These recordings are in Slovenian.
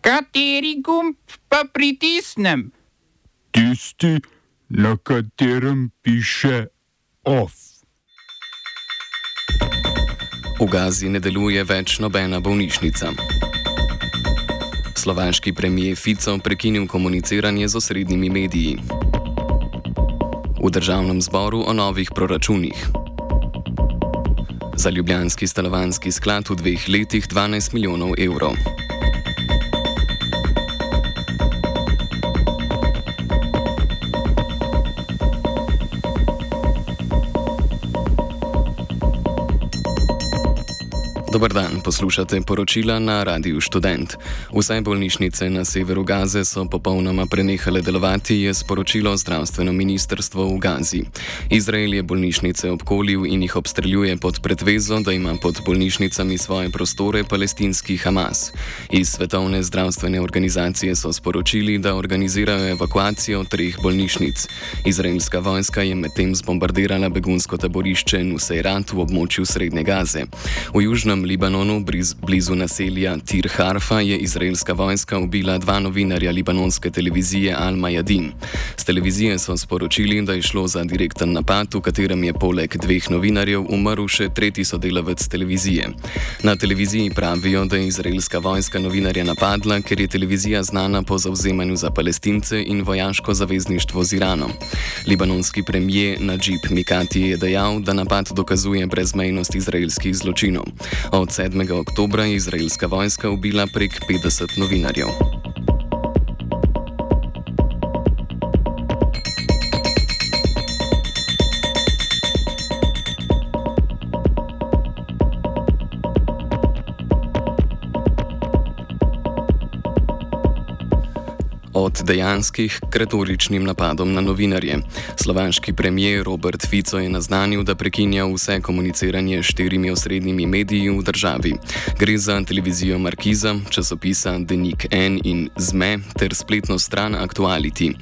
Kateri gumb pa pritisnem? Tisti, na katerem piše OF. V Gazi ne deluje več nobena bolnišnica. Slovaški premijer Fico prekinil komuniciranje z osrednjimi mediji. V državnem zboru o novih proračunih. Za Ljubljanski stanovanski sklad v dveh letih 12 milijonov evrov. Dobar dan, poslušate poročila na Radiu Student. Vse bolnišnice na severu Gaze so popolnoma prenehale delovati, je sporočilo zdravstveno ministrstvo v Gazi. Izrael je bolnišnice obkolil in jih obstreljuje pod pretvezo, da ima pod bolnišnicami svoje prostore palestinski Hamas. Iz Svetovne zdravstvene organizacije so sporočili, da organizirajo evakuacijo treh bolnišnic. Izraelska vojska je medtem zbombardirala begunsko taborišče Nuseirat v območju Srednje Gaze. V južnem Severnem Libanonu, blizu naselja Tir Harfa, je izraelska vojska ubila dva novinarja libanonske televizije Al-Mayadin. Z televizije so sporočili, da je šlo za direkten napad, v katerem je poleg dveh novinarjev umrl še tretji sodelavec televizije. Na televiziji pravijo, da je izraelska vojska novinarja napadla, ker je televizija znana po zauzemanju za palestince in vojaško zavezništvo z Iranom. Libanonski premijer Najib Mikati je dejal, da napad dokazuje brezmejnost izraelskih zločinov. Od 7. oktobra je izraelska vojska ubila prek 50 novinarjev. Od dejanskih k retoričnim napadom na novinarje. Slovenski premijer Robert Fico je naznanil, da prekinja vse komuniciranje s štirimi osrednjimi mediji v državi. Gre za televizijo Markiza, časopisa Denik N in ZME ter spletno stran Aktuality.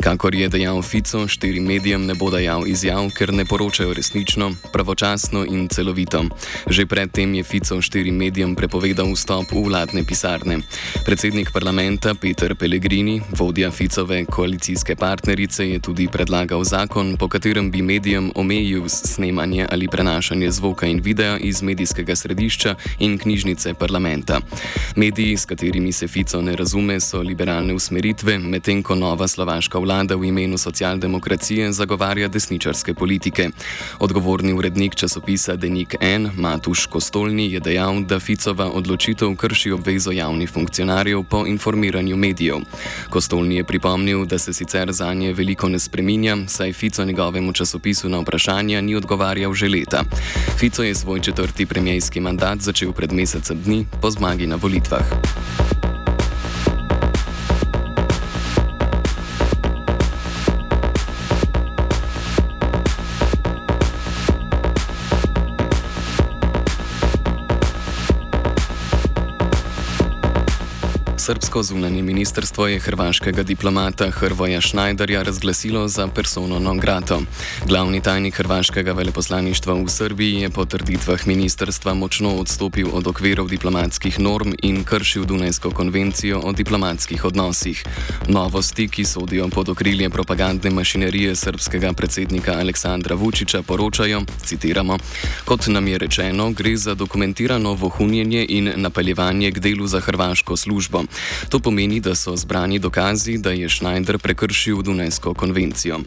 Kakor je dejal Fico, štirim medijem ne bo dajal izjav, ker ne poročajo resnično, pravočasno in celovito. Že predtem je Fico štirim medijem prepovedal vstop v vladne pisarne. Predsednik parlamenta Peter Pellegrini vodja Ficove koalicijske partnerice, je tudi predlagal zakon, po katerem bi medijem omejil snemanje ali prenašanje zvoka in videa iz medijskega središča in knjižnice parlamenta. Mediji, s katerimi se Fico ne razume, so liberalne usmeritve, medtem ko nova slovaška vlada v imenu socialdemokracije zagovarja desničarske politike. Odgovorni urednik časopisa Denik N. Matuš Kostolni je dejal, da Ficova odločitev krši obvezo javnih funkcionarjev po informiranju medijev. Kostolni je pripomnil, da se sicer za nje veliko ne spreminja, saj Fico njegovemu časopisu na vprašanja ni odgovarjal že leta. Fico je svoj četrti premijski mandat začel pred mesecem dni po zmagi na volitvah. Srbsko zunanje ministrstvo je hrvaškega diplomata Hrvoja Schneiderja razglasilo za persono non grato. Glavni tajnik hrvaškega veleposlaništva v Srbiji je po trditvah ministrstva močno odstopil od okvirov diplomatskih norm in kršil Dunajsko konvencijo o diplomatskih odnosih. Novosti, ki sodijo pod okrilje propagandne mašinerije srpskega predsednika Aleksandra Vučiča, poročajo, citiramo, kot nam je rečeno, gre za dokumentirano vohunjenje in napeljevanje k delu za hrvaško službo. To pomeni, da so zbrani dokazi, da je Schneider prekršil Dunajsko konvencijo.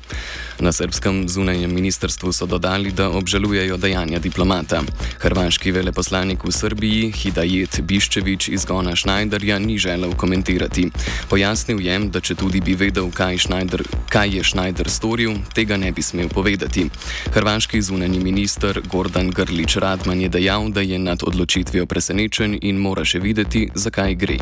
Na srpskem zunanjem ministrstvu so dodali, da obžalujejo dejanja diplomata. Hrvaški veleposlanik v Srbiji, Hidajet Biščevič, izgona Schneiderja ni želel komentirati. Pojasnil je, da če tudi bi vedel, kaj, Schneider, kaj je Schneider storil, tega ne bi smel povedati. Hrvaški zunanji minister Gordan Grlič Radman je dejal, da je nad odločitvijo presenečen in mora še videti, zakaj gre.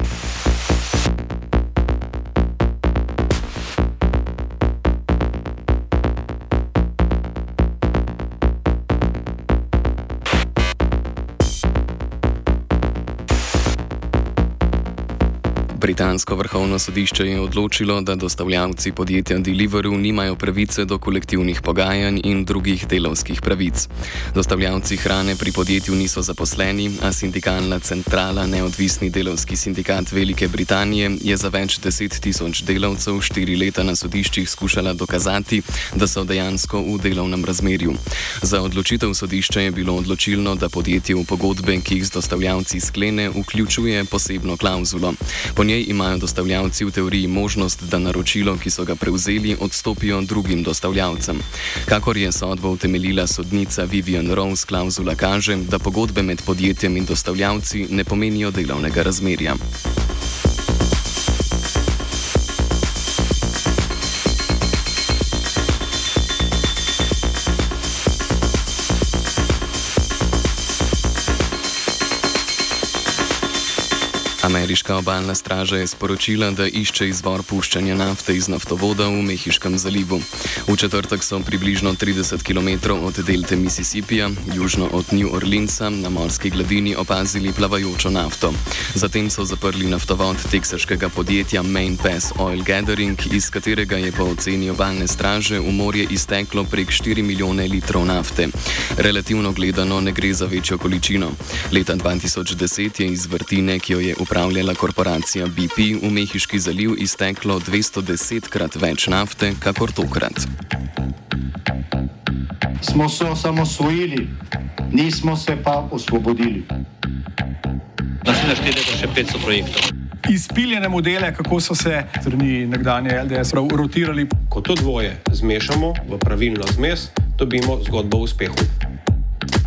Britansko vrhovno sodišče je odločilo, da dostavljavci podjetja Deliveroo nimajo pravice do kolektivnih pogajanj in drugih delovskih pravic. Dostavljavci hrane pri podjetju niso zaposleni, a sindikalna centrala Neodvisni delovski sindikat Velike Britanije je za več deset tisoč delavcev štiri leta na sodiščih skušala dokazati, da so dejansko v delovnem razmerju. Za odločitev sodišča je bilo odločilno, da podjetje v pogodbe, ki jih z dostavljavci sklene, vključuje posebno klauzulo. Po njej imajo dostavljavci v teoriji možnost, da naročilo, ki so ga prevzeli, odstopijo drugim dostavljavcem. Kakor je sodbo utemeljila sodnica Vivian Rose, klauzula kaže, da pogodbe med podjetjem in dostavljavci ne pomenijo delovnega razmerja. Ameriška obalna straža je sporočila, da išče izvor puščanja nafte iz naftovoda v Mehiškem zalivu. V četrtek so približno 30 km od delte Mississippija, južno od New Orleansa, na morski gladini opazili plavajočo nafto. Zatem so zaprli naftovod teksaškega podjetja Main Pass Oil Gathering, iz katerega je po oceni obalne straže v morje izteklo prek 4 milijone litrov nafte. Relativno gledano ne gre za večjo količino. Leta 2010 je iz vrtine, ki jo je upravljala, upravljala korporacija BP, v Mehiški zaliv izteklo 210 krat več nafte, kakor tokrat. Smo se osamosvojili, nismo se pa osvobodili. Naslednje štiri leta še 500 projektov. Izpiljene modele, kako so se strani nekdanje LDS rotirali. Ko to dvoje zmešamo v pravilno zmes, dobimo zgodbo o uspehu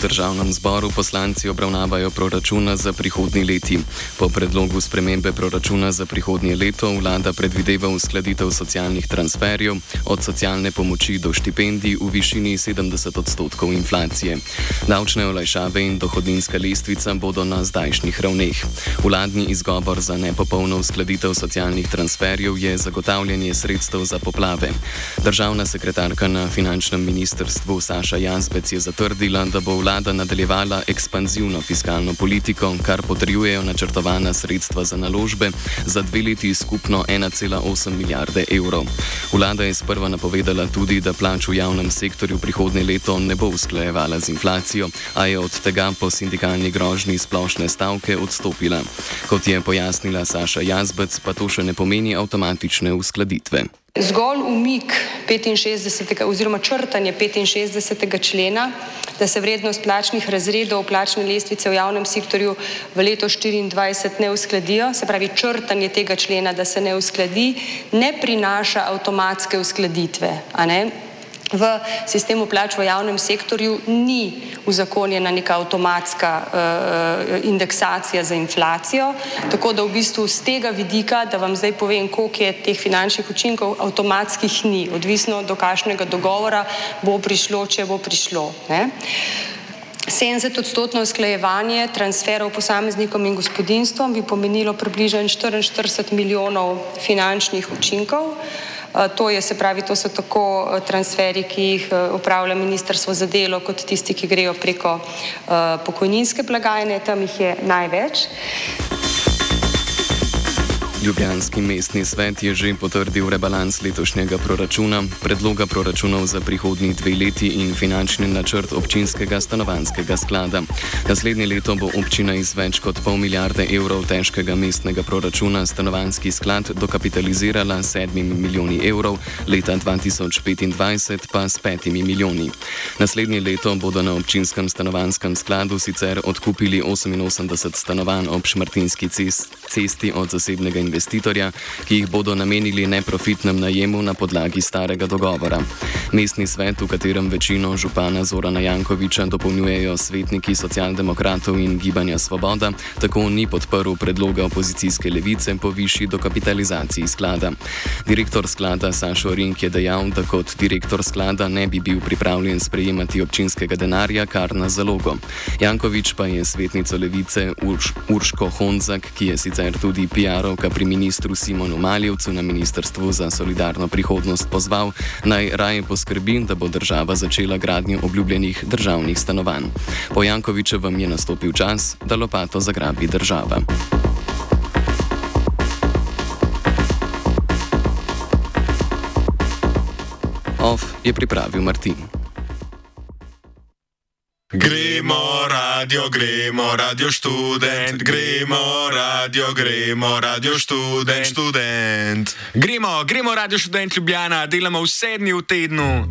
V državnem zboru poslanci obravnavajo proračuna za prihodnji leti. Po predlogu spremembe proračuna za prihodnje leto vlada predvideva uskladitev socialnih transferjev od socialne pomoči do štipendij v višini 70 odstotkov inflacije. Davčne olajšave in dohodninska lestvica bodo na zdajšnjih ravneh. Vladni izgovor za nepopolno uskladitev socialnih transferjev je zagotavljanje sredstev za poplave. Državna sekretarka na finančnem ministrstvu Saša Jazbec je zatrdila, da bo vlada nadaljevala ekspanzivno fiskalno politiko, kar potrjujejo načrtovana sredstva za naložbe za dve leti skupno 1,8 milijarde evrov. Vlada je sprva napovedala tudi, da plač v javnem sektorju prihodnje leto ne bo usklajevala z inflacijo, a je od tega po sindikalni grožnji splošne stavke odstopila. Kot je pojasnila Saša Jazbec, pa to še ne pomeni avtomatične uskladitve. Zgolj umik 65. oziroma črtanje 65. člena, da se vrednost plačnih razredov plačne lestvice v javnem sektorju v leto 2024 ne uskladijo, se pravi črtanje tega člena, da se ne uskladi, ne prinaša avtomatske uskladitve v sistemu plač v javnem sektorju ni uzakonjena neka avtomatska uh, indeksacija za inflacijo, tako da v bistvu z tega vidika, da vam zdaj povem, koliko je teh finančnih učinkov, avtomatskih ni, odvisno do kakšnega dogovora bo prišlo, če bo prišlo. Ne? 70 odstotno usklajevanje transferov posameznikom in gospodinstvom bi pomenilo približno 44 milijonov finančnih učinkov. Eh, to je, se pravi, to so tako eh, transferi, ki jih eh, upravlja Ministrstvo za delo, kot tisti, ki grejo preko pokojninske blagajne, tam jih je največ. Ljubljanski mestni svet je že potrdil rebalans letošnjega proračuna, predloga proračunov za prihodnji dve leti in finančni načrt občinskega stanovanskega sklada. Naslednje leto bo občina iz več kot pol milijarde evrov težkega mestnega proračuna stanovanski sklad dokapitalizirala s sedmimi milijoni evrov, leta 2025 pa s petimi milijoni. Naslednje leto bodo na občinskem stanovanskem skladu sicer odkupili 88 stanovanj ob Šmartinski cesti. Cesti od zasebnega investitorja, ki jih bodo namenili neprofitnem najemu na podlagi starega dogovora. Mestni svet, v katerem večino župana Zorana Jankoviča dopolnjujejo svetniki socialdemokratov in gibanja Svoboda, tako ni podprl predloga opozicijske levice po višji dokapitalizaciji sklada. Direktor sklada Sašo Rink je dejal, da kot direktor sklada ne bi bil pripravljen sprejemati občinskega denarja kar na zalogo. Jankovič pa je svetnico levice Urš, Urško Honzak, ki je sicer tudi PR-ovka pri ministru Simonu Maljevcu na Ministrstvu za solidarno prihodnost, pozval naj raje poskrbi, da bo država začela gradnjo obljubljenih državnih stanovanj. Po Jankovičevem je nastopil čas, da lopato zagrabi država. Off je pripravil Martin. Gremo, radio, gremo, radio študent, gremo, radio, gremo, radio študent, študent. Gremo, gremo, radio študent Ljubljana, delamo vse dni v tednu.